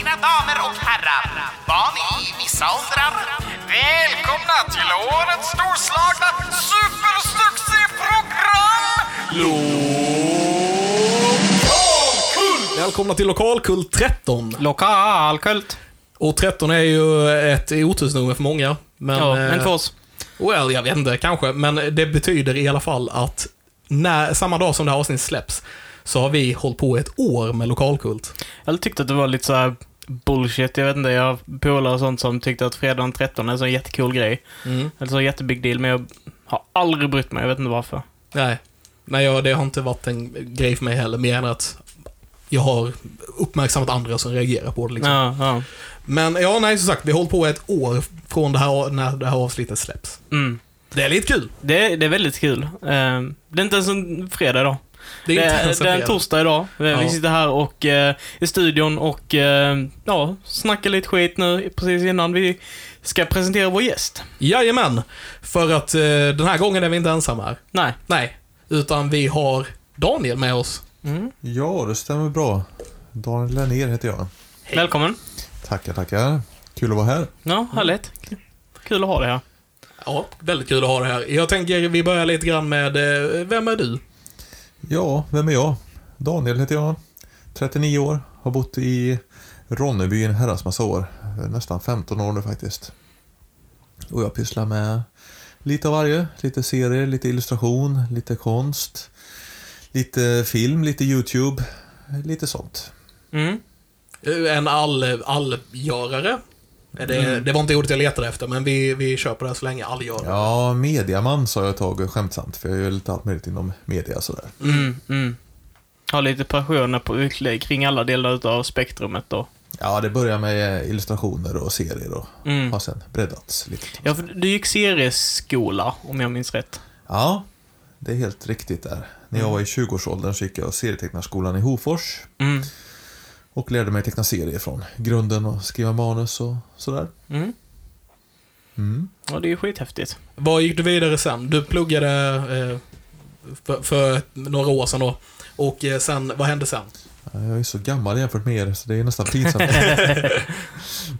Mina damer och herrar, barn i vissa åldrar. Välkomna till årets storslagna supersuccéprogram! Välkomna till Lokalkult 13. Lokalkult. Och 13 är ju ett otursnummer för många. Men, Ja, eh, men för oss. Well, jag vet inte, kanske. Men det betyder i alla fall att när, samma dag som det här avsnittet släpps så har vi hållit på ett år med Lokalkult. Jag tyckte att det var lite så här bullshit. Jag vet inte, jag har polare och sånt som tyckte att fredag den 13 är en sån jättecool grej. Eller så jättebig deal, men jag har aldrig brytt mig. Jag vet inte varför. Nej. Nej, jag, det har inte varit en grej för mig heller, mer än att jag har uppmärksammat andra som reagerar på det. Liksom. Ja, ja. Men ja, nej, som sagt, vi har hållit på ett år från det här, när det här avsnittet släpps. Mm. Det är lite kul. Det, det är väldigt kul. Eh, det är inte ens en fredag idag. Det är Det det är en torsdag idag. Vi Ja. sitter här och eh, i studion och eh, ja, snackar lite skit nu precis innan vi ska presentera vår gäst. Jajamän. För att eh, den här gången är vi inte ensamma här. Nej. Nej. Utan vi har Daniel med oss. Mm. Ja, det stämmer bra. Daniel Lennér heter jag. Välkommen. Tackar, tackar. Kul att vara här. Ja, härligt. Kul att ha dig här. Ja, väldigt kul att ha det här. Jag tänker vi börjar lite grann med, eh, vem är du? Ja, vem är jag? Daniel heter jag. 39 år. Har bott i Ronneby en herrans massa år. Nästan 15 år nu faktiskt. Och jag pysslar med lite av varje. Lite serier, lite illustration, lite konst. Lite film, lite YouTube. Lite sånt. Mm. En all, allgörare. Eh, Det, Mm. det var inte ordet jag letade efter, men vi, vi kör på det här så länge. Allgörare. Ja, mediaman sa jag ett tag skämtsamt. För jag gör lite allt möjligt inom media sådär. Mm, mm. Har lite passioner på, kring alla delar av spektrumet då. Ja, det börjar med illustrationer och serier och Mm. har sen breddats lite. Ja, för du gick serieskola, om jag minns rätt. Ja, det är helt riktigt där. När jag var i 20-årsåldern så gick jag serietecknarskolan i Hofors Mm. Och lärde mig teckna serier från grunden och skriva manus och sådär. Mm. Mm. Ja, det är ju skithäftigt. Vad gick du vidare sen? Du pluggade eh, för, för några år sedan då. Och eh, sen, vad hände sen? Ja, Jag är så gammal jämfört med er så det är nästan pinsamt.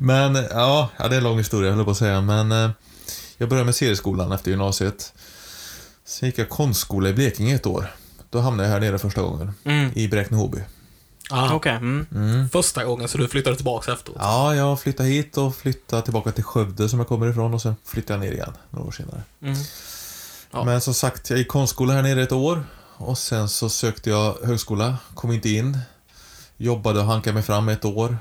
men ja, ja, det är en lång historia höll jag på att säga. Men eh, jag började med serieskolan efter gymnasiet. Sen gick jag konstskola i Blekinge ett år. Då hamnade jag här nere första gången. Mm. I Bräkne-Hoby. Ah, Okej. Mm. Mm. Första gången, så du flyttade tillbaka efteråt? Ja, jag flyttade hit och flyttade tillbaka till Skövde som jag kommer ifrån och sen flyttade jag ner igen några år senare. Mm. Ja. Men som sagt, jag gick konstskola här nere ett år och sen så sökte jag högskola, kom inte in. Jobbade och hankade mig fram ett år.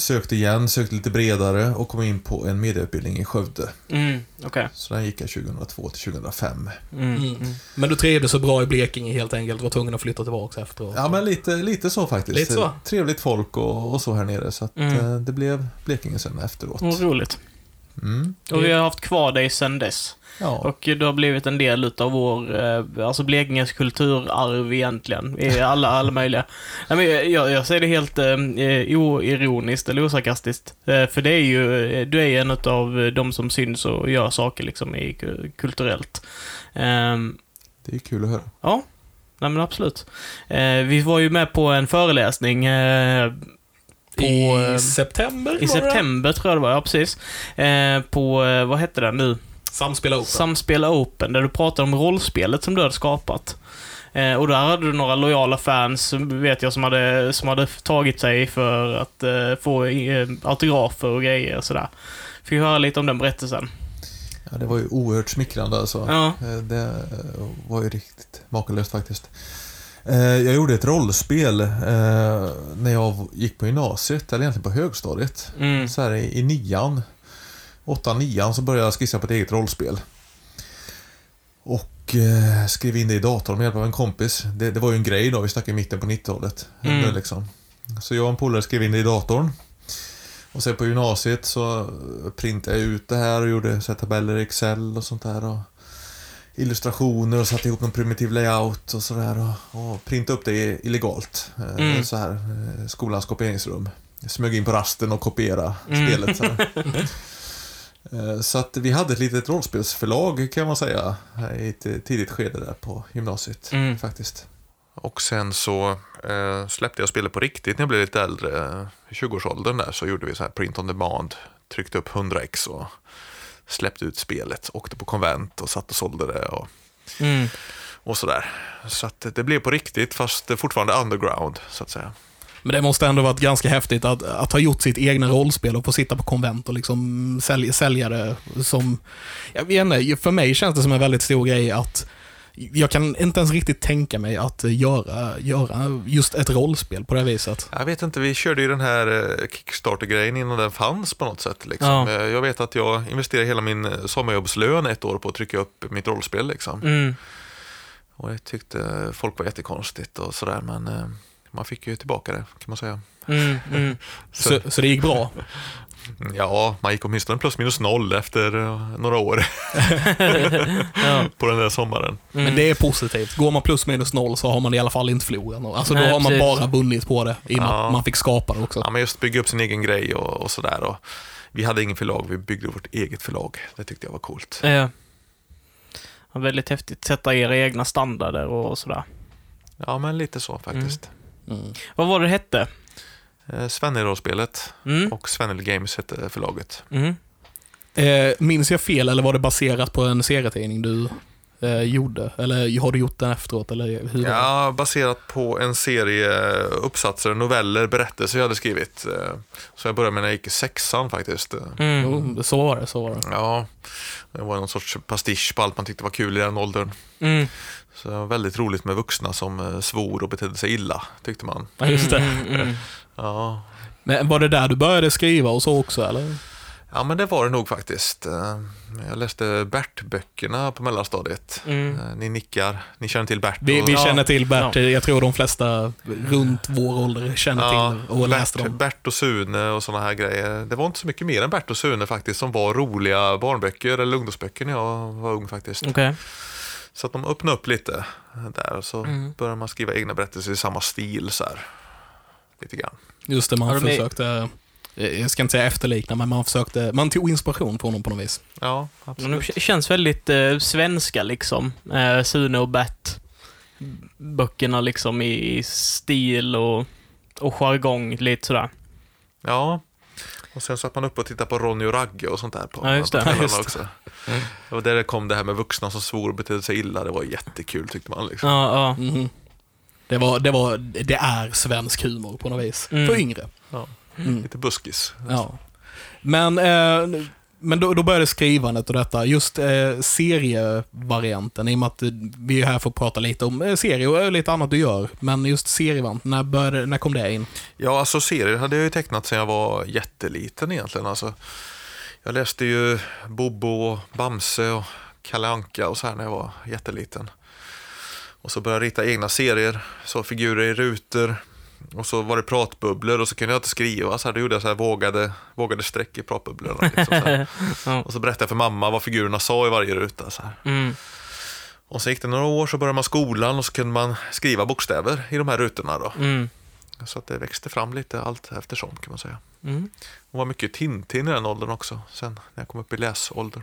Sökte igen, sökte lite bredare och kom in på en medieutbildning i Skövde. Mm. Okej. Så där gick jag 2002 till 2005. Mm. Mm. Men du trivdes så bra i Blekinge helt enkelt, var tvungen att flytta tillbaka efteråt? Ja, men lite, lite så faktiskt. Lite så. Trevligt folk och, och så här nere. Så att, Mm. eh, det blev Blekinge sen efteråt. Roligt. Mm. Och vi har haft kvar dig sedan dess. Ja. Och du har blivit en del utav vår, eh, alltså Blekinges kulturarv egentligen. I alla, alla möjliga. Nej, men jag, jag säger det helt eh, oironiskt eller osarkastiskt. Eh, för det är ju, eh, du är en utav de som syns och gör saker liksom i ku- kulturellt. Ehm, Det är kul att höra. Ja, nej men absolut. Eh, vi var ju med på en föreläsning eh, på, I eh, september? i september, tror jag det var, ja precis. Eh, på, eh, vad hette den nu? Samspela Open. Samspela Open, där du pratade om rollspelet som du hade skapat. Eh, och där hade du några lojala fans, vet jag, som hade, som hade tagit sig för att eh, få eh, autografer och grejer och sådär. Fick höra lite om den berättelsen. Ja, det var ju oerhört smickrande alltså. Ja. Eh, Det eh, var ju riktigt makalöst faktiskt. Eh, Jag gjorde ett rollspel när jag gick på gymnasiet, eller egentligen på högstadiet. Mm. Så här i, i nian, åttan, nian, så började jag skissa på ett eget rollspel. Och eh, skrev in det i datorn med hjälp av en kompis. Det, det var ju en grej då, vi snackar i mitten på 90-talet. Mm. Liksom. Så jag och en polare skrev in det i datorn. Och sen på gymnasiet så printade jag ut det här och gjorde så tabeller i Excel och sånt där. Och illustrationer och satte ihop någon primitiv layout och sådär. Och, och printade upp det illegalt. Eh, Mm. Så här, eh, skolans kopieringsrum. Jag smög in på rasten och kopiera Mm. spelet. Så. Eh, så att vi hade ett litet rollspelsförlag kan man säga. I ett tidigt skede där på gymnasiet Mm. faktiskt. Och sen så eh, släppte jag spelet på riktigt när jag blev lite äldre. I 20-årsåldern där så gjorde vi så här print on demand. Tryckte upp 100x och släppte ut spelet. Åkte på konvent och satt och sålde det och, Mm. och sådär. Så att det blev på riktigt fast det är fortfarande underground så att säga. Men det måste ändå varit ganska häftigt att, att ha gjort sitt egna rollspel och få sitta på konvent och liksom sälja, sälja det som... Jag vet inte, för mig känns det som en väldigt stor grej att jag kan inte ens riktigt tänka mig att göra, göra just ett rollspel på det viset. Jag vet inte, vi körde ju den här eh, Kickstarter-grejen innan den fanns på något sätt. Liksom. Ja. Eh, Jag vet att jag investerade hela min eh, sommarjobbslön ett år på att trycka upp mitt rollspel. Liksom. Mm. Och det tyckte folk var jättekonstigt och sådär, men man fick ju tillbaka det kan man säga. Mm. Mm. Så, så det gick bra. Ja, man gick åtminstone plus minus noll efter eh, några år Ja. på den där sommaren. Mm. Men det är positivt. Går man plus minus noll så har man i alla fall inte förlorat något. Alltså Nej, då har man precis. bara vunnit på det. I och med Ja. att man fick skapa det också. Ja, men just bygga upp sin egen grej och, och sådär. Och vi hade ingen förlag, vi byggde vårt eget förlag. Det tyckte jag var coolt. Ja. Ja, väldigt häftigt. Sätta era egna standarder och sådär. Ja, men lite så faktiskt. Mm. Vad var det hette? Mm. Svennero-spelet Mm. och Svennel Games hette förlaget. Mm. Eh, minns jag fel eller var det baserat på en serietidning du eh, gjorde? Eller har du gjort den efteråt? Eller hur? Ja, baserat på en serie uppsatser, noveller, berättelser jag hade skrivit. Eh, Så jag började med när jag gick i sexan faktiskt. Eh, Mm. Jo, så var det. Så var det. Ja, det var någon sorts pastisch på allt man tyckte var kul i den åldern. Mm. Så det var väldigt roligt med vuxna som eh, svor och betedde sig illa, tyckte man. Ja, just det. Mm, mm. Ja, Men var det där du började skriva och så också, eller? ja men det var det nog faktiskt. Eh, Jag läste Bert-böckerna på mellanstadiet. Mm. Eh, Ni nickar, ni känner till Bert? Vi, och- vi Ja. känner till Bert. Jag tror de flesta runt vår ålder känner Ja, till och läste Bert, dem. Bert och Sune och sådana här grejer. Det var inte så mycket mer än Bert och Sune faktiskt som var roliga barnböcker eller ungdomsböcker när jag var ung faktiskt. Okej. Så att de öppnade upp lite där och så Mm. började man skriva egna berättelser i samma stil så här. Lite grann. Just det, man Har försökte, eh, jag ska inte säga efterlikna, men man försökte, man tog inspiration från dem på något vis. Ja, absolut. de k- känns väldigt eh, svenska liksom. Eh, Sune och Bert. Böckerna liksom i, i stil och, och jargong lite sådär. Ja. Och sen satt man upp och tittade på Ronny och Ragge och sånt där på, Ja, just det. kvällarna Just det. också. Det var där det kom det här med vuxna som svor och betedde sig illa. Det var jättekul tyckte man. Liksom. Ja, ja. Mhm. Det, var, det, var, det är svensk humor på något vis. Mm. För yngre. Ja. Mm. Lite buskis. Ja. Men, eh, men då, då började skrivandet och detta. Just eh, serievarianten, i och med att vi är här för att prata lite om eh, serie och eh, lite annat du gör. Men just serievarianten, när, började, när kom det in? Ja, alltså serier hade jag ju tecknat sedan jag var jätteliten egentligen. Alltså, jag läste ju Bobo, och Bamse och Kalle Anka och så här när jag var jätteliten. Och så började jag rita egna serier, så figurer i rutor. Och så var det pratbubblor och så kunde jag inte skriva, så här, då gjorde jag så här vågade, vågade streck i pratbubblorna. Liksom, så här. Ja. Och så berättade jag för mamma vad figurerna sa i varje ruta. Så. Mm. Och så gick det några år så började man skolan och så kunde man skriva bokstäver i de här rutorna. Då. Mm. Så att det växte fram lite allt eftersom kan man säga. Mm. Och var mycket Tintin i den åldern också, sen när jag kom upp i läsåldern.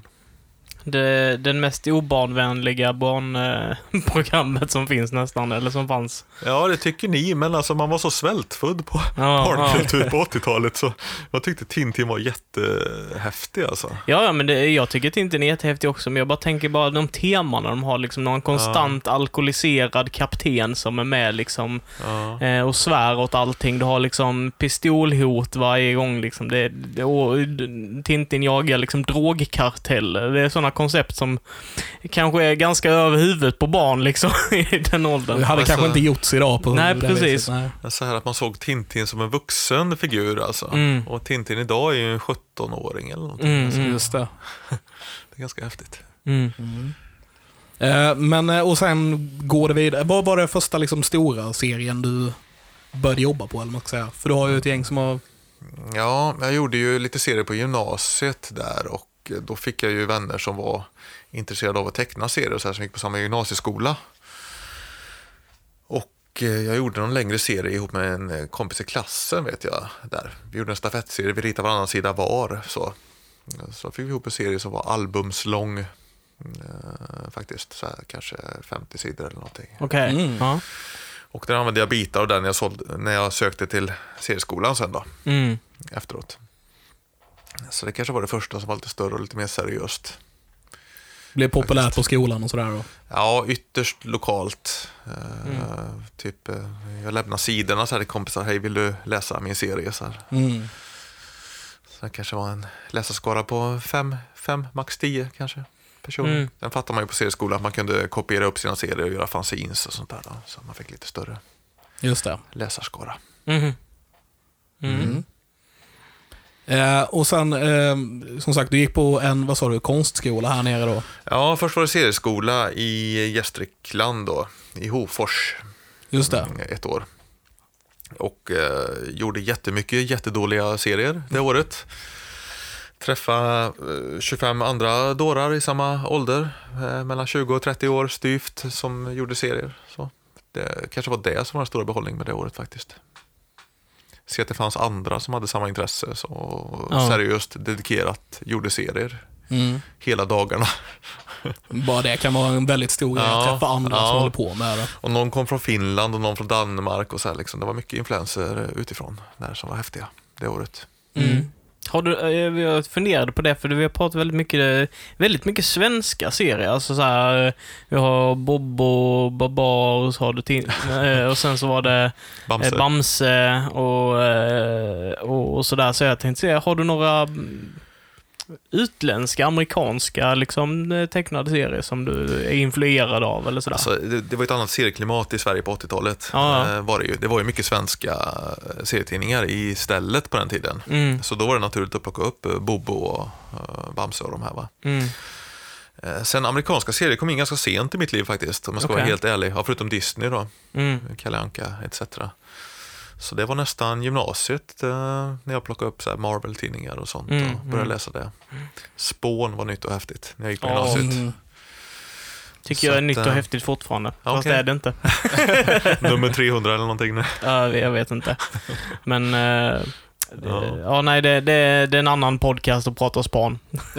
Det, den mest obarnvänliga barnprogrammet som finns nästan, eller som fanns. Ja, det tycker ni, men alltså man var så svältfödd på Ja, barnkultur på 80-talet så jag tyckte Tintin var jättehäftig alltså. Ja, ja, men det, jag tycker Tintin är jättehäftig också, men jag bara tänker bara de temana de har, liksom någon konstant alkoholiserad kapten som är med liksom Ja. eh, och svär åt allting. Du har liksom pistolhot varje gång liksom. Det, och Tintin jagar liksom drogkarteller. Det är sådana koncept som kanske är ganska över huvudet på barn liksom i den åldern. Det hade Alltså- kanske inte gjorts idag på Nej, precis. viset, nej. Så här att man såg Tintin som en vuxen figur alltså. Mm. Och Tintin idag är ju en 17-åring eller någonting. Mm, Alltså, mm. Just det. Det är ganska häftigt. Mm. Eh, men, eh, och sen går det vidare. Vad var det första liksom, stora serien du började jobba på, eller man ska säga? För du har ju ett gäng som har... Ja, jag gjorde ju lite serier på gymnasiet där och då fick jag ju vänner som var intresserade av att teckna serier och så här, som gick på samma gymnasieskola. Och eh, jag gjorde någon längre serie ihop med en eh, kompis i klassen vet jag. Där. Vi gjorde en stafettserie, vi ritade varannan sida var. Så, så fick vi ihop en serie som var albumslång. Eh, faktiskt, så här, kanske 50 sidor eller någonting. Okej. Mm. Ja. Och där använde jag bitar av den jag sålde, när jag sökte till serieskolan sen då, Mm. efteråt. Så det kanske var det första som var lite större och lite mer seriöst. Blev populärt på skolan och sådär då. Ja, ytterst lokalt. Eh, Typ, eh, jag lämnar sidorna så här till kompisar. Hej, vill du läsa min serie? Så, här. Mm. så det kanske var en läsarskara på fem, fem max tio kanske personer. Mm. Sen fattar man ju på serieskolan att man kunde kopiera upp sina serier och göra fanzines och sånt där. Då, så man fick lite större Just det. läsarskara. Mhm. Mm. Mm. Eh, och sen, eh, som sagt, du gick på en, vad sa du, konstskola här nere då? Ja, först var det serieskola i Gästrikland då, i Hofors. Just det. Mm, Ett år. Och eh, gjorde jättemycket jättedåliga serier det året. Träffa eh, 25 andra dårar i samma ålder, eh, mellan 20 och 30 år styvt, som gjorde serier. Så det kanske var det som var den stora behållningen med det året faktiskt. Se att det fanns andra som hade samma intresse så, Ja. seriöst dedikerat gjorde serier Mm. hela dagarna. Bara det kan vara en väldigt stor grej att Ja, träffa andra ja. som håller på med det. Och någon kom från Finland och någon från Danmark och så liksom. Det var mycket influenser utifrån där som var häftiga det året. Mm. Har du, eh, jag funderade på det, för vi har pratat väldigt mycket, väldigt mycket svenska serier. Alltså så här, eh, vi har Bobo, Babar, och så har du eh, och sen så var det Bamse. eh, Bamse och, eh, och, och sådär. Så jag tänkte säga, har du några utländska, amerikanska liksom, eh, tecknade serier som du är influerad av eller sådär? Alltså, det, det var ett annat serieklimat i Sverige på 80-talet. Ja. Eh, Var det, ju. det var ju mycket svenska eh, serietidningar i stället på den tiden. Mm, Så då var det naturligt att plocka upp eh, Bobo och Bamse och de här. Va? mm, Sen amerikanska serier kom in ganska sent i mitt liv faktiskt, om jag ska vara Okej. helt ärlig. Ja, förutom Disney då, mm. Kalle Anka etc. Så det var nästan gymnasiet eh, när jag plockade upp så Marvel-tidningar och sånt Mm, och började mm. läsa det. Spån var nytt och häftigt när jag gick på gymnasiet. Mm. Tycker Så jag är att, nytt och eh, häftigt fortfarande. Fast okej. det är det inte. Nummer 300 eller någonting. nu. Ja, jag vet inte. Men... eh, det, Ja. ja. nej, det, det, det är en annan podcast att prata span.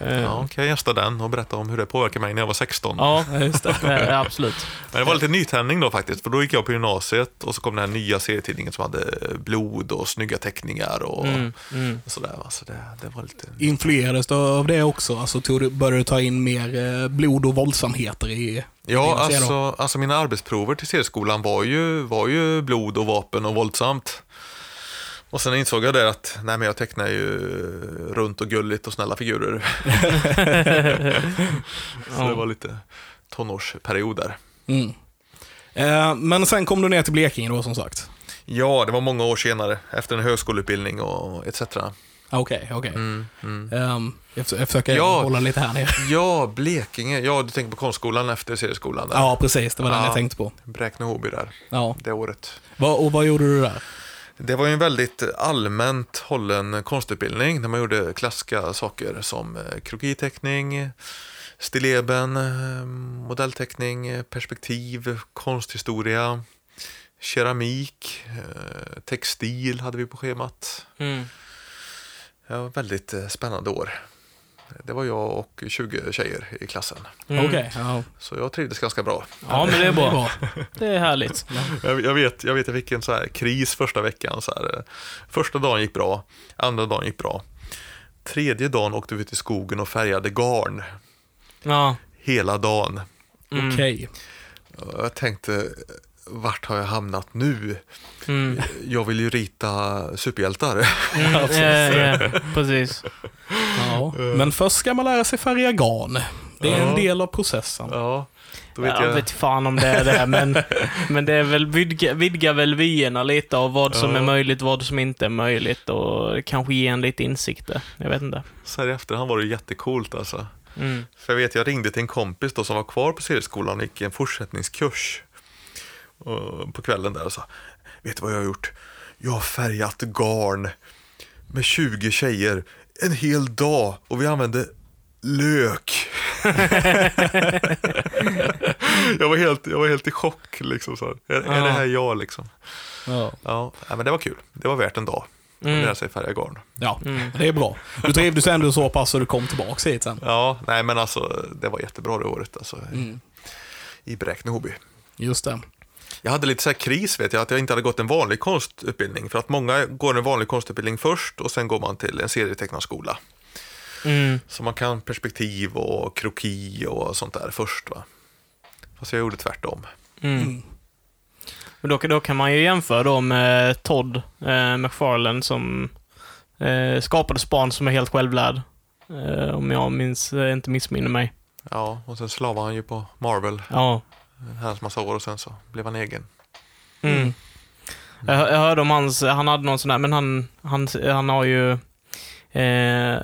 Ja, kan jag gästa den och berätta om hur det påverkade mig när jag var 16. Ja, just det. absolut. Men det var lite nytändning då faktiskt, för då gick jag på gymnasiet och så kom den här nya serietidningen som hade blod och snygga teckningar och Mm, mm. sådär. Va? Så det, det var lite... Influerades du av det också? Alltså tog du, började du ta in mer eh, blod och våldsamheter i Ja, alltså, alltså mina arbetsprover till serieskolan var ju, var ju blod och vapen och våldsamt. Och sen insåg jag det att, nej men jag tecknar ju runt och gulligt och snälla figurer. Så det var lite tonårsperiod där. Mm. Eh, men sen kom du ner till Blekinge då som sagt? Ja, det var många år senare, efter en högskoleutbildning och etc. Ah, Okej, okej. Mm, mm. Ehm, jag, jag försöker Ja. hålla lite här nere. Ja, Blekinge. Ja, du tänker på konstskolan efter serieskolan där. Ja, precis. Det var den Ja. jag tänkte på. Bräkne-Hoby där, Ja. det året. Va, och vad gjorde du där? Det var ju en väldigt allmänt hållen konstutbildning där man gjorde klassiska saker som eh, krokiteckning, stilleben, eh, modellteckning, perspektiv, konsthistoria, keramik, eh, textil hade vi på schemat. Mm. Ett väldigt spännande år. Det var jag och 20 tjejer i klassen. Mm. Okej. ja. Så jag trivdes ganska bra. Ja, men det är bra. Det är härligt. Jag, jag, vet, jag vet, jag fick en så här kris första veckan. Så här. eh, Första dagen gick bra, andra dagen gick bra. Tredje dagen åkte vi till skogen och färgade garn Ja. hela dagen. Mm. Okej. Och Jag tänkte, vart har jag hamnat nu? Mm. Jag vill ju rita superhjältar. Mm. Ja, ja, precis. Ja. Men först ska man lära sig färga garn. Det är en Ja. del av processen. Ja, då vet Jag jag. vet fan om det är det, men, men det är väl vidga, vidga väl vyerna lite av vad som Ja. är möjligt, vad som inte är möjligt och kanske ge en lite insikter. Jag vet inte. Så här i efterhand var det jättecoolt alltså. Mm. För jag vet, jag ringde till en kompis då som var kvar på serieskolan och gick en fortsättningskurs på kvällen där och sa, vet du vad jag har gjort? Jag har färgat garn med 20 tjejer en hel dag och vi använde lök. jag, var helt, jag var helt i chock liksom. Så här. Är, är det här jag liksom? Ja. Ja, men det var kul. Det var värt en dag Mm. lära sig färga garn. ja, Mm. det är bra. Du trivdes ändå så pass så du kom tillbaka hit sen. Ja, nej men alltså det var jättebra det året alltså, Mm. i Bräkne-Hoby. Just det. Jag hade lite så här kris, vet jag, att jag inte hade gått en vanlig konstutbildning. För att många går en vanlig konstutbildning först och sen går man till en serietecknarskola. Mm. Så man kan perspektiv och kroki och sånt där först. va. Fast jag gjorde tvärtom. Mm. Men då, då kan man ju jämföra då med Todd eh, McFarlane som eh, skapade Span som är helt självlärd. Eh, om jag minns, eh, inte missminner mig. Ja, och sen slavade han ju på Marvel Ja. En herrans massa år och sen så blev han egen. Mm. Jag, jag hörde om hans, han hade någon sån där, men han, han, han har ju... Eh,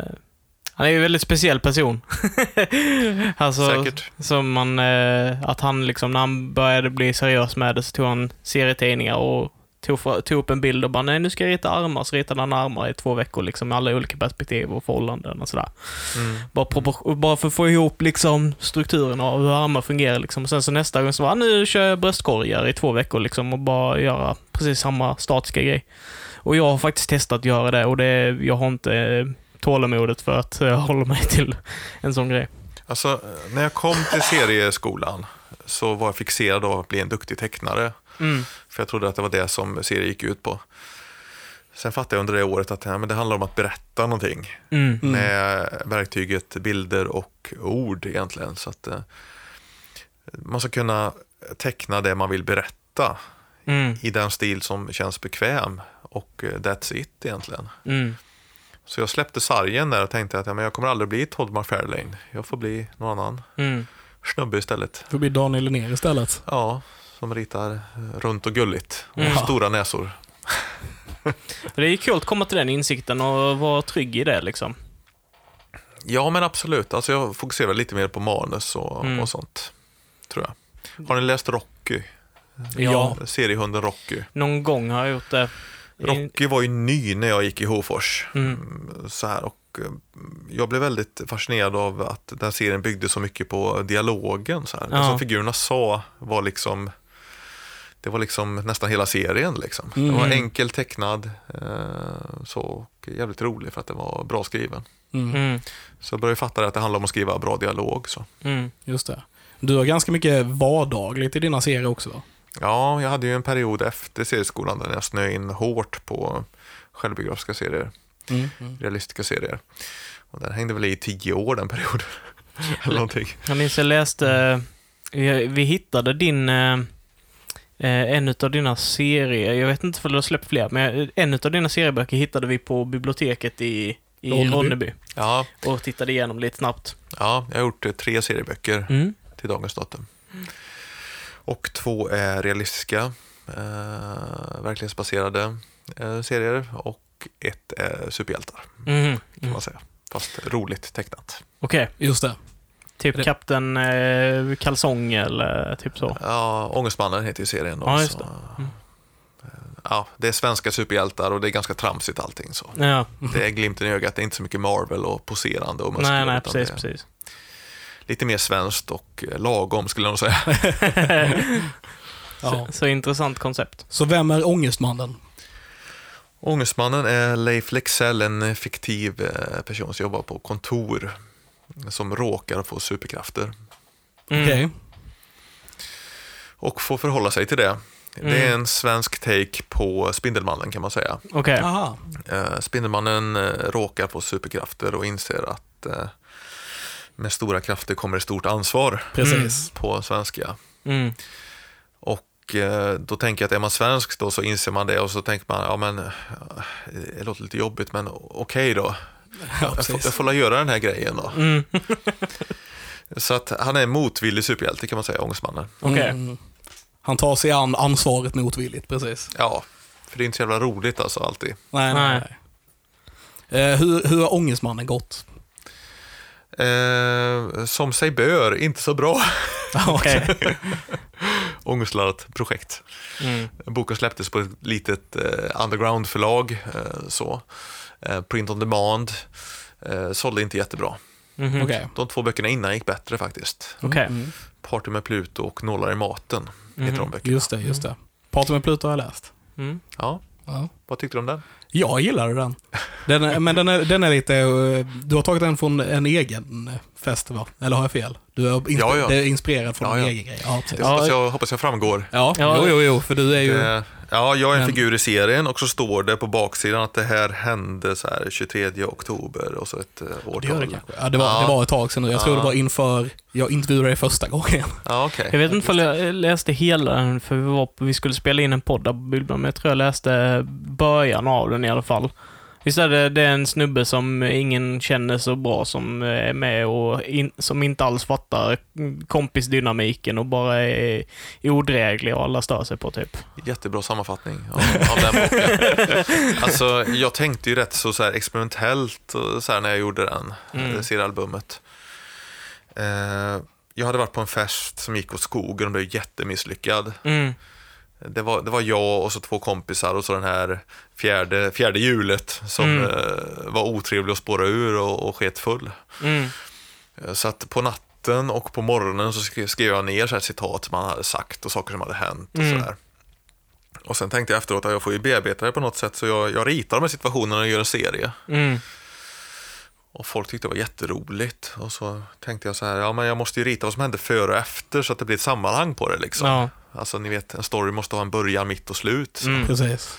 han är ju en väldigt speciell person. alltså, Säkert. Som man, eh, att han liksom, när han började bli seriös med det så tog han serietidningar och tog, för, tog upp en bild och bara, nej nu ska jag rita armar, så ritade han armar i två veckor liksom, med alla olika perspektiv och förhållanden och sådär. Mm. Bara, bara för att få ihop liksom strukturen av hur armar fungerar. Liksom. Och sen så nästa gång så var nu kör jag bröstkorgar i två veckor liksom, och bara göra precis samma statiska grej. Och jag har faktiskt testat att göra det och det, jag har inte eh, tålamodet för att eh, hålla mig till en sån grej. Alltså, när jag kom till serieskolan så var jag fixerad av att bli en duktig tecknare. Mm. För jag trodde att det var det som serier gick ut på. Sen fattade jag under det året att ja, men det handlar om att berätta någonting. Mm. Med verktyget bilder och ord egentligen. Så att eh, man ska kunna teckna det man vill berätta Mm. i den stil som känns bekväm. Och eh, that's it egentligen. Mm. Så jag släppte sargen där och tänkte att ja, men jag kommer aldrig bli Todd McFarlane. Jag får bli någon annan Mm. snubbe istället. Det får bli Daniel Linnér istället. Ja, som ritar runt och gulligt. Och Mm. stora näsor. Det är ju kul att komma till den insikten och vara trygg i det liksom. Ja, men absolut. Alltså jag fokuserar lite mer på manus och, Mm. och sånt. Tror jag. Har ni läst Rocky? Ja. Seriehunden Rocky. Någon gång har jag gjort det. Rocky var ju ny när jag gick i Hofors. Mm. Mm, Så här, och eh, jag blev väldigt fascinerad av att den serien byggde så mycket på dialogen. Så här. Det Ja. som figurerna sa var liksom det var liksom nästan hela serien. Liksom. Den var Mm. enkel tecknad eh, så, och jävligt rolig för att den var bra skriven. Mm. Mm. Så jag började fatta att det handlar om att skriva bra dialog. Så. Mm. Just det. Du har ganska mycket vardagligt i dina serier också? Ja, jag hade ju en period efter serieskolan där jag snöade in hårt på självbiografiska serier, Mm. realistiska serier. Och den hängde väl i tio år den perioden. Eller någonting. Jag minns jag läste, vi, vi hittade din, eh, en av dina serier, jag vet inte om du har släppt fler, men en av dina serieböcker hittade vi på biblioteket i, i Ronneby. Ronneby. Ja, Och tittade igenom lite snabbt. ja, jag har gjort eh, tre serieböcker Mm. till dagens datum. Och två är realistiska, eh, verklighetsbaserade eh, serier och ett är superhjältar Mhm. kan Mm. man säga. Fast roligt tecknat. Okej, Just det. Typ Det- Kapten eh, Kalsong eller typ så. Ja, Ångestmannen heter ju serien. Då, Ja, just det. Mm. eh, Ja, det är svenska superhjältar och det är ganska tramsigt allting. Så. Ja, Det är glimten i ögat, det är inte så mycket Marvel och poserande och muskler. nej, nej, precis, precis. Lite mer svenskt och eh, lagom skulle jag nog säga. Ja. Så, så intressant koncept. Så vem är Ångestmannen? Ångestmannen är Leif Lexell, en fiktiv eh, person som jobbar på kontor som råkar få superkrafter Mm. Okej. och får förhålla sig till det. Det är Mm. en svensk take på Spindelmannen kan man säga. Okej. Aha. Eh, Spindelmannen eh, råkar få superkrafter och inser att eh, med stora krafter kommer ett stort ansvar Precis. på svenska. Mm. Och då tänker jag att är man svensk då så inser man det och så tänker man, ja men det låter lite jobbigt men okej då. Ja, Jag får, precis. jag får la göra den här grejen då. Mm. Så att han är en motvillig superhjälte kan man säga, Ångestmannen. Okej. Mm. Han tar sig an ansvaret motvilligt, precis. Ja, för det är inte så jävla roligt alltså alltid. Nej, nej. nej. Eh, hur, hur har Ångestmannen gått? Eh, som sig bör, inte så bra. Ångestladdat projekt. Mm. Boken släpptes på ett litet eh, underground-förlag. Eh, så. Eh, print on demand. Eh, sålde inte jättebra. Mhm. Okej. De två böckerna innan gick bättre faktiskt. Okej. Mm. Party med Pluto och Nålar i maten heter Mhm. de böckerna. Just det, just det. Party med Pluto har jag läst. Mm. Ja, Ja. Vad tyckte du om den? Jag gillade den. den är, men den är, den är lite... eh, Du har tagit den från en egen festival, eller har jag fel? Du är, insp- Ja, ja. Det är inspirerad från Ja, ja. egen grej. Ja. Det Ja, hoppas jag, hoppas jag framgår. ja. Ja. Jo, jo, jo, för du är ju... Det, ja, jag är en Men- figur i serien och så står det på baksidan att det här hände så här 23 oktober och så ett eh, årtal. Det gör det kanske. Ja, det var, Ja. det var ett tag sedan nu. Jag tror Ja. det var inför jag intervjuade dig första gången. Ja, okej. Jag vet inte om jag läste hela den, för vi, var, vi skulle spela in en podd där på Bildblad, men jag tror jag läste början av den i alla fall. Visst är det, det är en snubbe som ingen känner så bra som är med och in, som inte alls fattar kompisdynamiken och bara är odräglig och alla stör sig på typ. Jättebra sammanfattning av, av den boken. Alltså, jag tänkte ju rätt så, så här experimentellt så här, när jag gjorde den, Mm. mm. seriealbumet. Eh, jag hade varit på en fest som gick åt skogen och blev jättemisslyckad. Mm. Det var, det var jag och så två kompisar och så den här fjärde, fjärde hjulet som Mm. eh, var otrevlig att spåra ur och, och sket full. Mm. Eh, Så att på natten och på morgonen så skrev, skrev jag ner så här citat som han hade sagt och saker som hade hänt och Mm. sådär. Och sen tänkte jag efteråt att jag får ju bearbeta det på något sätt så jag, jag ritar de här situationerna och gör en serie. Mm. Och folk tyckte det var jätteroligt. Och så tänkte jag så här, ja men jag måste ju rita vad som hände före och efter så att det blir ett sammanhang på det liksom. Ja. Alltså ni vet, en story måste ha en början, mitt och slut. Så, Mm. Precis.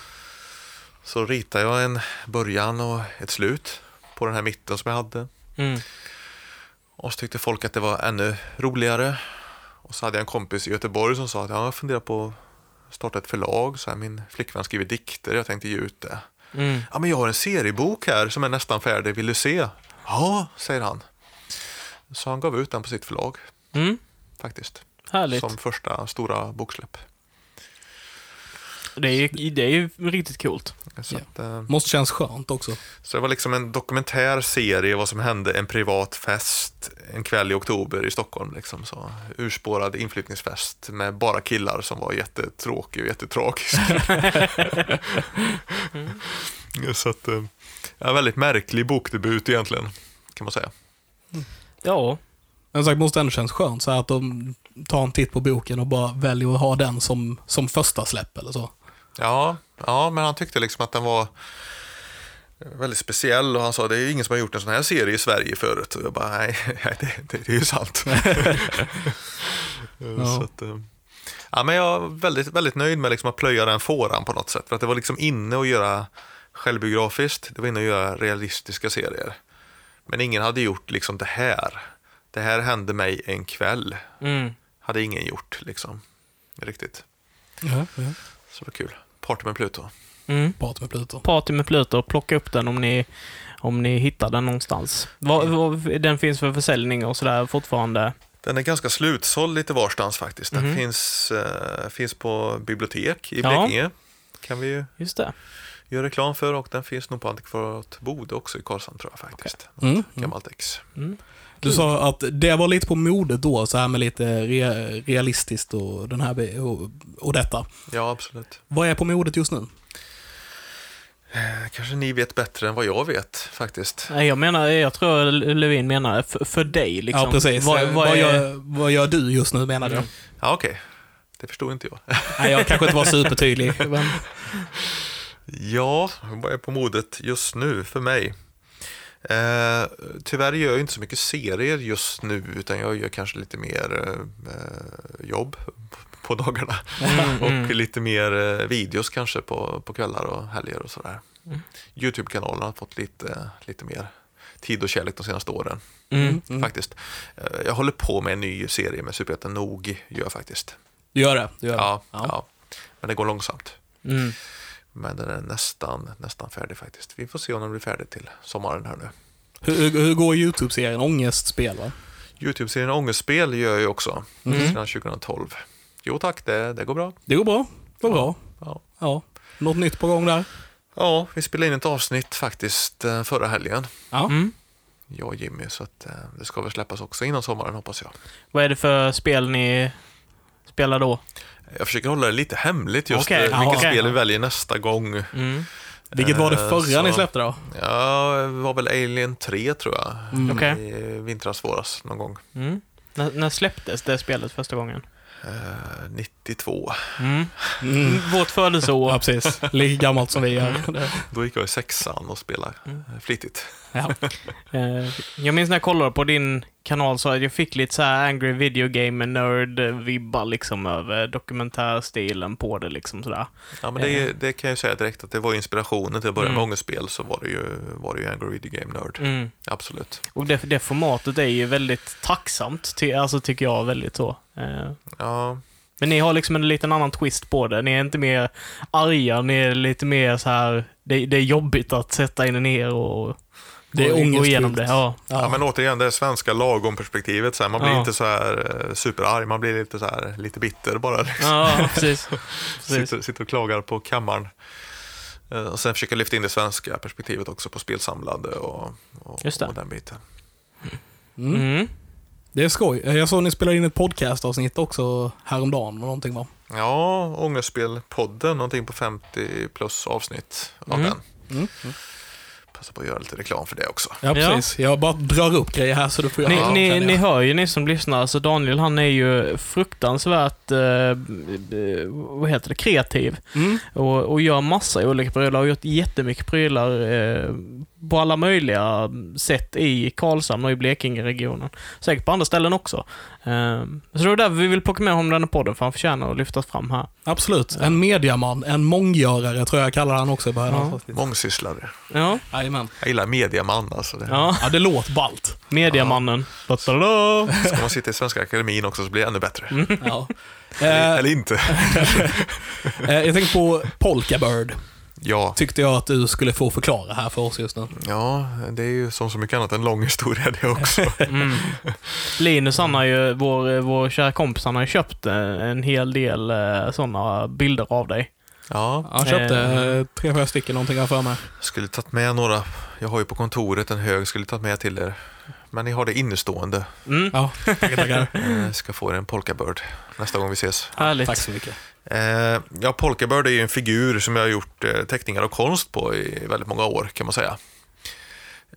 så ritade jag en början och ett slut på den här mitten som jag hade. Mm. Och så tyckte folk att det var ännu roligare. Och så hade jag en kompis i Göteborg som sa att ja, jag funderar på att starta ett förlag. Så här, min flickvän skriver dikter, jag tänkte ge ut det. Mm. Ja, men jag har en seriebok här som är nästan färdig, vill du se? Ja, säger han. Så han gav ut den på sitt förlag, Mm. faktiskt. Härligt. Som första stora boksläpp. Det är ju det är ju riktigt coolt. Så, att, eh, Måste kännas skönt också. så det var liksom en dokumentär serie vad som hände en privat fest en kväll i oktober i Stockholm. Liksom, så. Urspårad inflyttningsfest med bara killar som var jättetråkig och jättetragisk. så att, eh, ja, väldigt märklig bokdebut egentligen, kan man säga. Ja. Men sagt, måste ändå kännas skönt så att de tar en titt på boken och bara väljer att ha den som, som första släpp eller så. Ja, ja, men han tyckte liksom att den var väldigt speciell och han sa det är ju ingen som har gjort en sån här serie i Sverige förut. Och jag bara, nej, nej, det, det, det är ju sant. Så att, eh, ja, men jag är väldigt, väldigt nöjd med liksom att plöja den fåran på något sätt. För att det var liksom inne att göra självbiografiskt, det var inne att göra realistiska serier. Men ingen hade gjort liksom det här. Det här hände mig en kväll. Mm. Hade ingen gjort liksom. Riktigt. Ja, ja. Så det var kul. Party med Pluto. Mm. Party med Pluto. Party med Pluto, plocka upp den om ni, om ni hittar den någonstans. Vad, vad, den finns för försäljning och sådär fortfarande. Den är ganska slutsåld lite varstans faktiskt. Den Mhm. finns, eh, finns på bibliotek i Ja. Blekinge. Kan vi ju Just det. göra reklam för och den finns nog på Antikvariat Bode också i Karlshamn tror jag faktiskt. Mm, mm. Gammalt ex. Mm. Du sa att det var lite på modet då, så här med lite re, realistiskt och, den här, och, och detta. Ja, absolut. Vad är på modet just nu? Eh, Kanske ni vet bättre än vad jag vet faktiskt. Nej, jag menar, jag tror Levin menar för, för dig liksom. Ja, precis. Vad, Vad, vad är... gör, vad gör du just nu menade jag? Mm. Ja, okej. Det förstod inte jag. Nej, jag kanske inte var supertydlig. Men, Ja, vad är på modet just nu för mig? Eh, tyvärr gör jag inte så mycket serier just nu utan jag gör kanske lite mer eh, jobb på dagarna. Mm, Och mm. lite mer eh, videos kanske på, på kvällar och helger och sådär. Mm. Youtube-kanalen har fått lite, lite mer tid och kärlek de senaste åren. Mm. mm. Faktiskt. Eh, jag håller på med en ny serie med Superhjälten Nog, gör jag faktiskt. Du gör det? Du gör det. Ja, Ja. ja. Men det går långsamt. Men den är nästan, nästan färdig faktiskt. Vi får se om den blir färdig till sommaren här nu. Hur, hur, hur går YouTube-serien? Ångestspel, va? Youtube-serien Ångestspel gör jag ju också. Mm. Sedan 2012. Jo tack, det, det går bra. Det går bra. Vad bra. Ja. Ja. Något nytt på gång där? ja, vi spelade in ett avsnitt faktiskt eh, förra helgen. Ja. Mm. Jag och Jimmy, så att, eh, det ska väl släppas också innan sommaren hoppas jag. Vad är det för spel ni spelar då? Jag försöker hålla det lite hemligt just okay, vilket okej. spel vi väljer nästa gång. Mm. Vilket var det Eh, förra så- ni släppte då? Ja, det var väl Alien 3 tror jag. Mm. Okej. I vintras, våras någon gång. Mm. När, när släpptes det spelet första gången? Eh, 92. Mm. Mm. Vårt födelseår. Ja, precis. Lika gammalt som vi gör. Det- Då gick jag i sexan och spelade Mm. eh, flitigt. Ja. Eh, Jag minns när jag kollade på din kanal så att jag fick lite så här Angry Video Game Nerd-vibbar liksom över dokumentärstilen på det liksom sådär. Ja, men det, det kan jag säga direkt att det var inspirationen till att börja Mm. med ångestspel så var det ju, var det ju Angry Video Game Nerd. Mm. Absolut. Och det, det formatet är ju väldigt tacksamt, ty, alltså tycker jag väldigt så. Eh, Ja, Men ni har liksom en liten annan twist på det. Ni är inte mer arga, ni är lite mer så här. Det, det är jobbigt att sätta in ner och, Det är och gå igenom det. Ja. Ja. men återigen, det svenska lagom-perspektivet. så här, Man blir Ja. inte så här eh, superarg, man blir lite så här, lite bitter bara. Liksom. Ja, precis. precis. Sitter, sitter och klagar på kammaren. Eh, Och sen försöka lyfta in det svenska perspektivet också på spelsamlande och, och, och den biten. Mm. Mm. Det är skoj. Jag såg ni spelade in ett podcastavsnitt också häromdagen och någonting va? Ja, Ångestspel-podden, någonting på 50 plus avsnitt av Mm. den. Passa på att göra lite reklam för det också. Ja, precis. Jag bara drar upp grejer här så du får Ni, göra ni, ni hör ju ni som lyssnar, alltså Daniel han är ju fruktansvärt, eh, eh, vad heter det, kreativ. Mm. Och, och gör massa olika prylar och gjort jättemycket prylar eh, på alla möjliga sätt i Karlshamn och i Blekinge-regionen. Säkert på andra ställen också. Eh, så det är därför vi vill plocka med honom i den här podden, för han förtjänar att lyftas fram här. Absolut. En mediaman, en månggörare tror jag kallar han också i början Ja. Mångsysslare. Ja, Jajamän. Jag gillar mediaman alltså. Det. ja. Ja, det låter ballt. Mediamannen. Ta-ta-da! Ska man sitta i Svenska Akademin också så blir det ännu bättre. Mm. Ja. Eller, Eh, eller inte. eh, jag tänkte på Polka Bird. Ja. Tyckte jag att du skulle få förklara här för oss just nu. ja, det är ju som så mycket annat en lång historia det också. Mm. Linus, han har ju, vår, vår kära kompis, han har ju köpt eh, en hel del eh, sådana bilder av dig. Ja, Han köpte Eh. tre, fyra stycken någonting här för mig. skulle tagit med några. Jag har ju på kontoret en hög, skulle tagit med till er. Men ni har det innestående. Mm. Ja, tackar, tackar. Eh, ska få er en Polka Bird nästa gång vi ses. Härligt. Tack så mycket. Eh, ja, Polka Bird är ju en figur som jag har gjort eh, teckningar och konst på i väldigt många år kan man säga.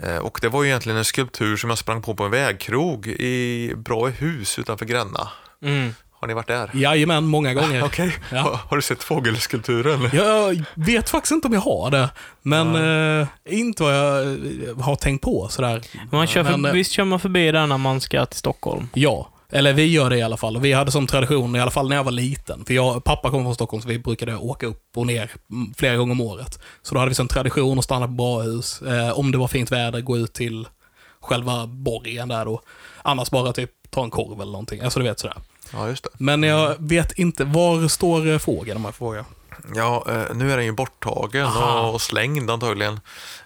Eh, och det var ju egentligen en skulptur som jag sprang på på en vägkrog i Bråhus utanför Gränna. Mm. Har ni varit där? Jajamän, många gånger. Okej. Ja. Har, har du sett fågelskulpturen? Jag vet faktiskt inte om jag har det, men eh, inte vad jag eh, har tänkt på sådär. Man kör för, Men, eh, visst kör man förbi där när man ska till Stockholm? Ja, eller vi gör det i alla fall. Vi hade som tradition, i alla fall när jag var liten, för jag, pappa kommer från Stockholm så vi brukade åka upp och ner flera gånger om året. Så då hade vi som tradition att stanna på Brahus. Eh, om det var fint väder, gå ut till själva borgen där då. Annars bara typ ta en korv eller någonting. Alltså du vet sådär. Ja, just det. Men jag vet inte, var står eh, fågeln om jag frågar? Ja, eh, nu är den ju borttagen Aha. och, slängd antagligen.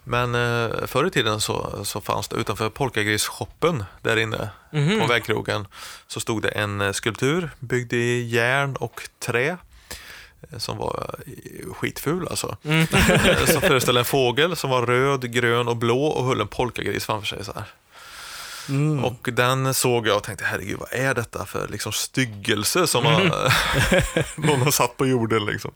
Men eh, förr i tiden så, så fanns det utanför Polkagris-shoppen där inne Mhm. på vägkrogen så stod det en eh, skulptur byggd i järn och trä som var skitful alltså. Mm. Som föreställde en fågel som var röd, grön och blå och höll en polkagris framför sig. Så här. Mm. Och den såg jag och tänkte, herregud, vad är detta för liksom styggelse som har, någon har satt på jorden liksom.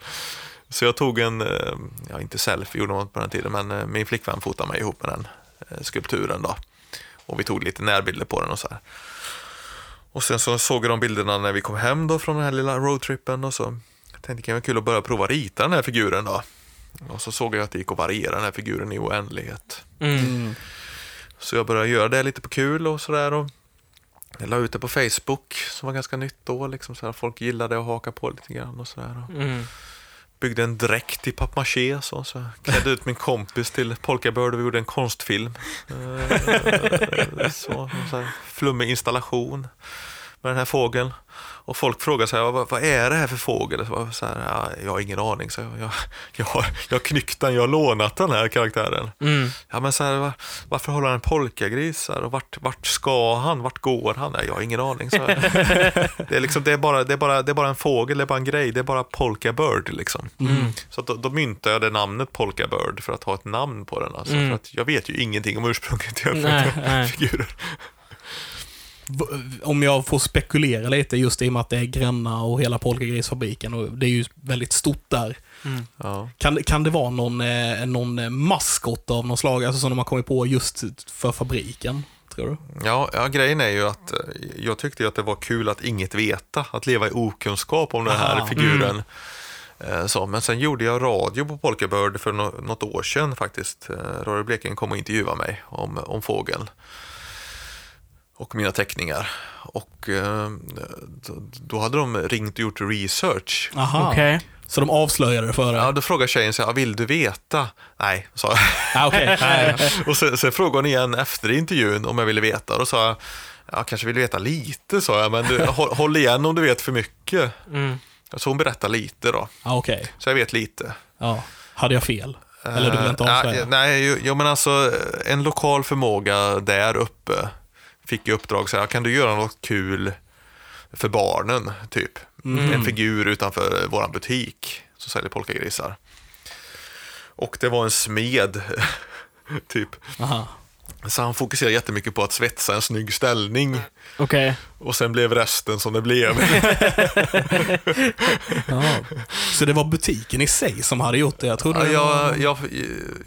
Så jag tog en, eh, ja inte selfie gjorde man på den tiden, men eh, min flickvän fotade mig ihop med den eh, skulpturen då. Och vi tog lite närbilder på den och så här. Och sen så såg jag de bilderna när vi kom hem då från den här lilla roadtrippen och så tänkte det kan vara kul att börja prova rita den här figuren då. Och så såg jag att det gick att variera den här figuren i oändlighet. Mm. Så jag började göra det lite på kul och sådär. Och jag la ut det på Facebook som var ganska nytt då. Liksom så här, folk gillade att haka på lite grann och sådär. Mm. byggde en dräkt i pappmaché så, så klädde ut min kompis till Polka Bird och vi gjorde en konstfilm. Eh, så, så här, flummig installation med den här fågeln. Och folk frågar så här, vad, vad är det här för fågel? Så, så här, ja, jag har ingen aning. Så jag, jag, jag, har, knyckt den, jag har lånat den här karaktären. Mm. Ja, men så här, var, varför håller han en polkagris? här? Och vart, vart ska han? Vart går han? Nej, jag har ingen aning. Så det, är liksom, det, är bara, det, är bara, det är bara en fågel, det är bara en grej. Det är bara polka bird. Liksom. Mm. Så då, då myntade jag det namnet polka bird för att ha ett namn på den. Alltså, Mm. för att jag vet ju ingenting om ursprunget till figurer. Om jag får spekulera lite, just i och med att det är Gränna och hela Polkagrisfabriken och det är ju väldigt stort där. Mm. Ja. Kan, kan det vara någon, eh, någon eh, maskot av något slag, alltså som de har kommit på just för fabriken? Tror du? Ja, ja, grejen är ju att eh, jag tyckte ju att det var kul att inget veta, att leva i okunskap om den här Aha. figuren. Eh, Så, men sen gjorde jag radio på Polka Bird för nå- något år sedan faktiskt. Radio Blekinge kom och intervjuade mig om, om fågeln. Och mina teckningar. Och eh, då, hade de ringt och gjort research. Aha. Okej. Så de avslöjade det för dig? Ja, då frågade tjejen så här, vill du veta? Nej, sa jag. Ja, okej. Nej. Och sen, sen frågade hon igen efter intervjun om jag ville veta. Och då sa jag, jag kanske vill veta lite, sa jag, men du, håll, håll igen om du vet för mycket. Mm. Så hon berättade lite då, Ja, okej. så jag vet lite. Ja. Hade jag fel? Eller du vill inte Eh, avslöja? nej, nej, jo, men alltså en lokal förmåga där uppe fick i uppdrag så här, kan du göra något kul för barnen, typ? Mm. En figur utanför vår butik som säljer polkagrisar. Och det var en smed, typ. Aha. Så han fokuserade jättemycket på att svetsa en snygg ställning. Okej. Och sen blev resten som det blev. Ja. Så det var butiken i sig som hade gjort det? Jag trodde Ja, det var... jag, jag,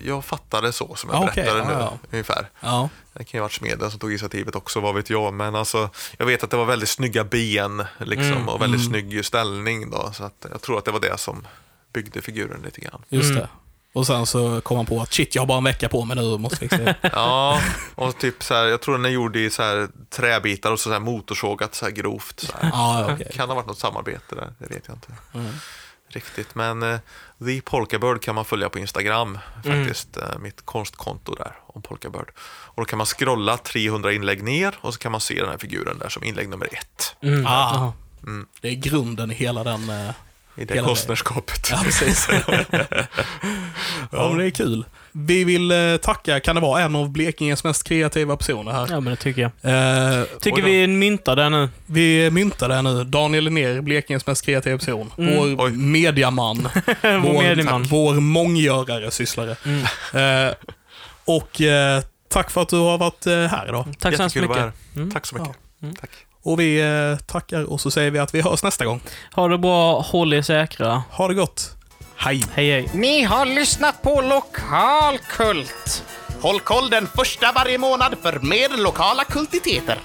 jag fattade så som jag Ja, okej, berättade nu, ja. ungefär. Ja. Det kan ju ha varit smeden som tog initiativet också, vad vet jag. Men alltså, jag vet att det var väldigt snygga ben liksom, Mm, och väldigt snygg ställning. Då, så att jag tror att det var det som byggde figuren lite grann. Just Mm. det. Och sen så kom han på att shit, jag har bara en vecka på mig nu måste fixa det. Ja, och typ så här, jag tror den är gjord i så här träbitar och så här motorsågat så här grovt. Så här. Ja, okej. Kan ha varit något samarbete där, det vet jag inte Mm. riktigt. Men eh, The Polkabird kan man följa på Instagram, Mm. faktiskt. Eh, mitt konstkonto där, om Polkabird. Och då kan man scrolla 300 inlägg ner och så kan man se den här figuren där som inlägg nummer ett. Mm. Ah. Jaha. Det är grunden i hela den... eh, I det konstnärskapet. Ja, precis. ja, men det är kul. Vi vill eh, tacka, kan det vara en av Blekinges mest kreativa personer här? Ja, men det tycker jag. Eh, Tycker då. vi myntar den nu. vi myntar det nu. Daniel Linnér, Blekinges mest kreativa person. Mm. Vår Oj. mediaman. Vår medieman. Vår månggörare, sysslare. Mm. Eh, och eh, tack för att du har varit eh, här idag. Tack så hemskt mycket. Mm. Tack så mycket. Mm. Tack. Och vi eh, tackar och så säger vi att vi hörs nästa gång. Ha det bra, håll er säkra. Ha det gott. Hej! Hej hej. Ni har lyssnat på Lokalkult. Håll koll den första varje månad för mer lokala kultiteter.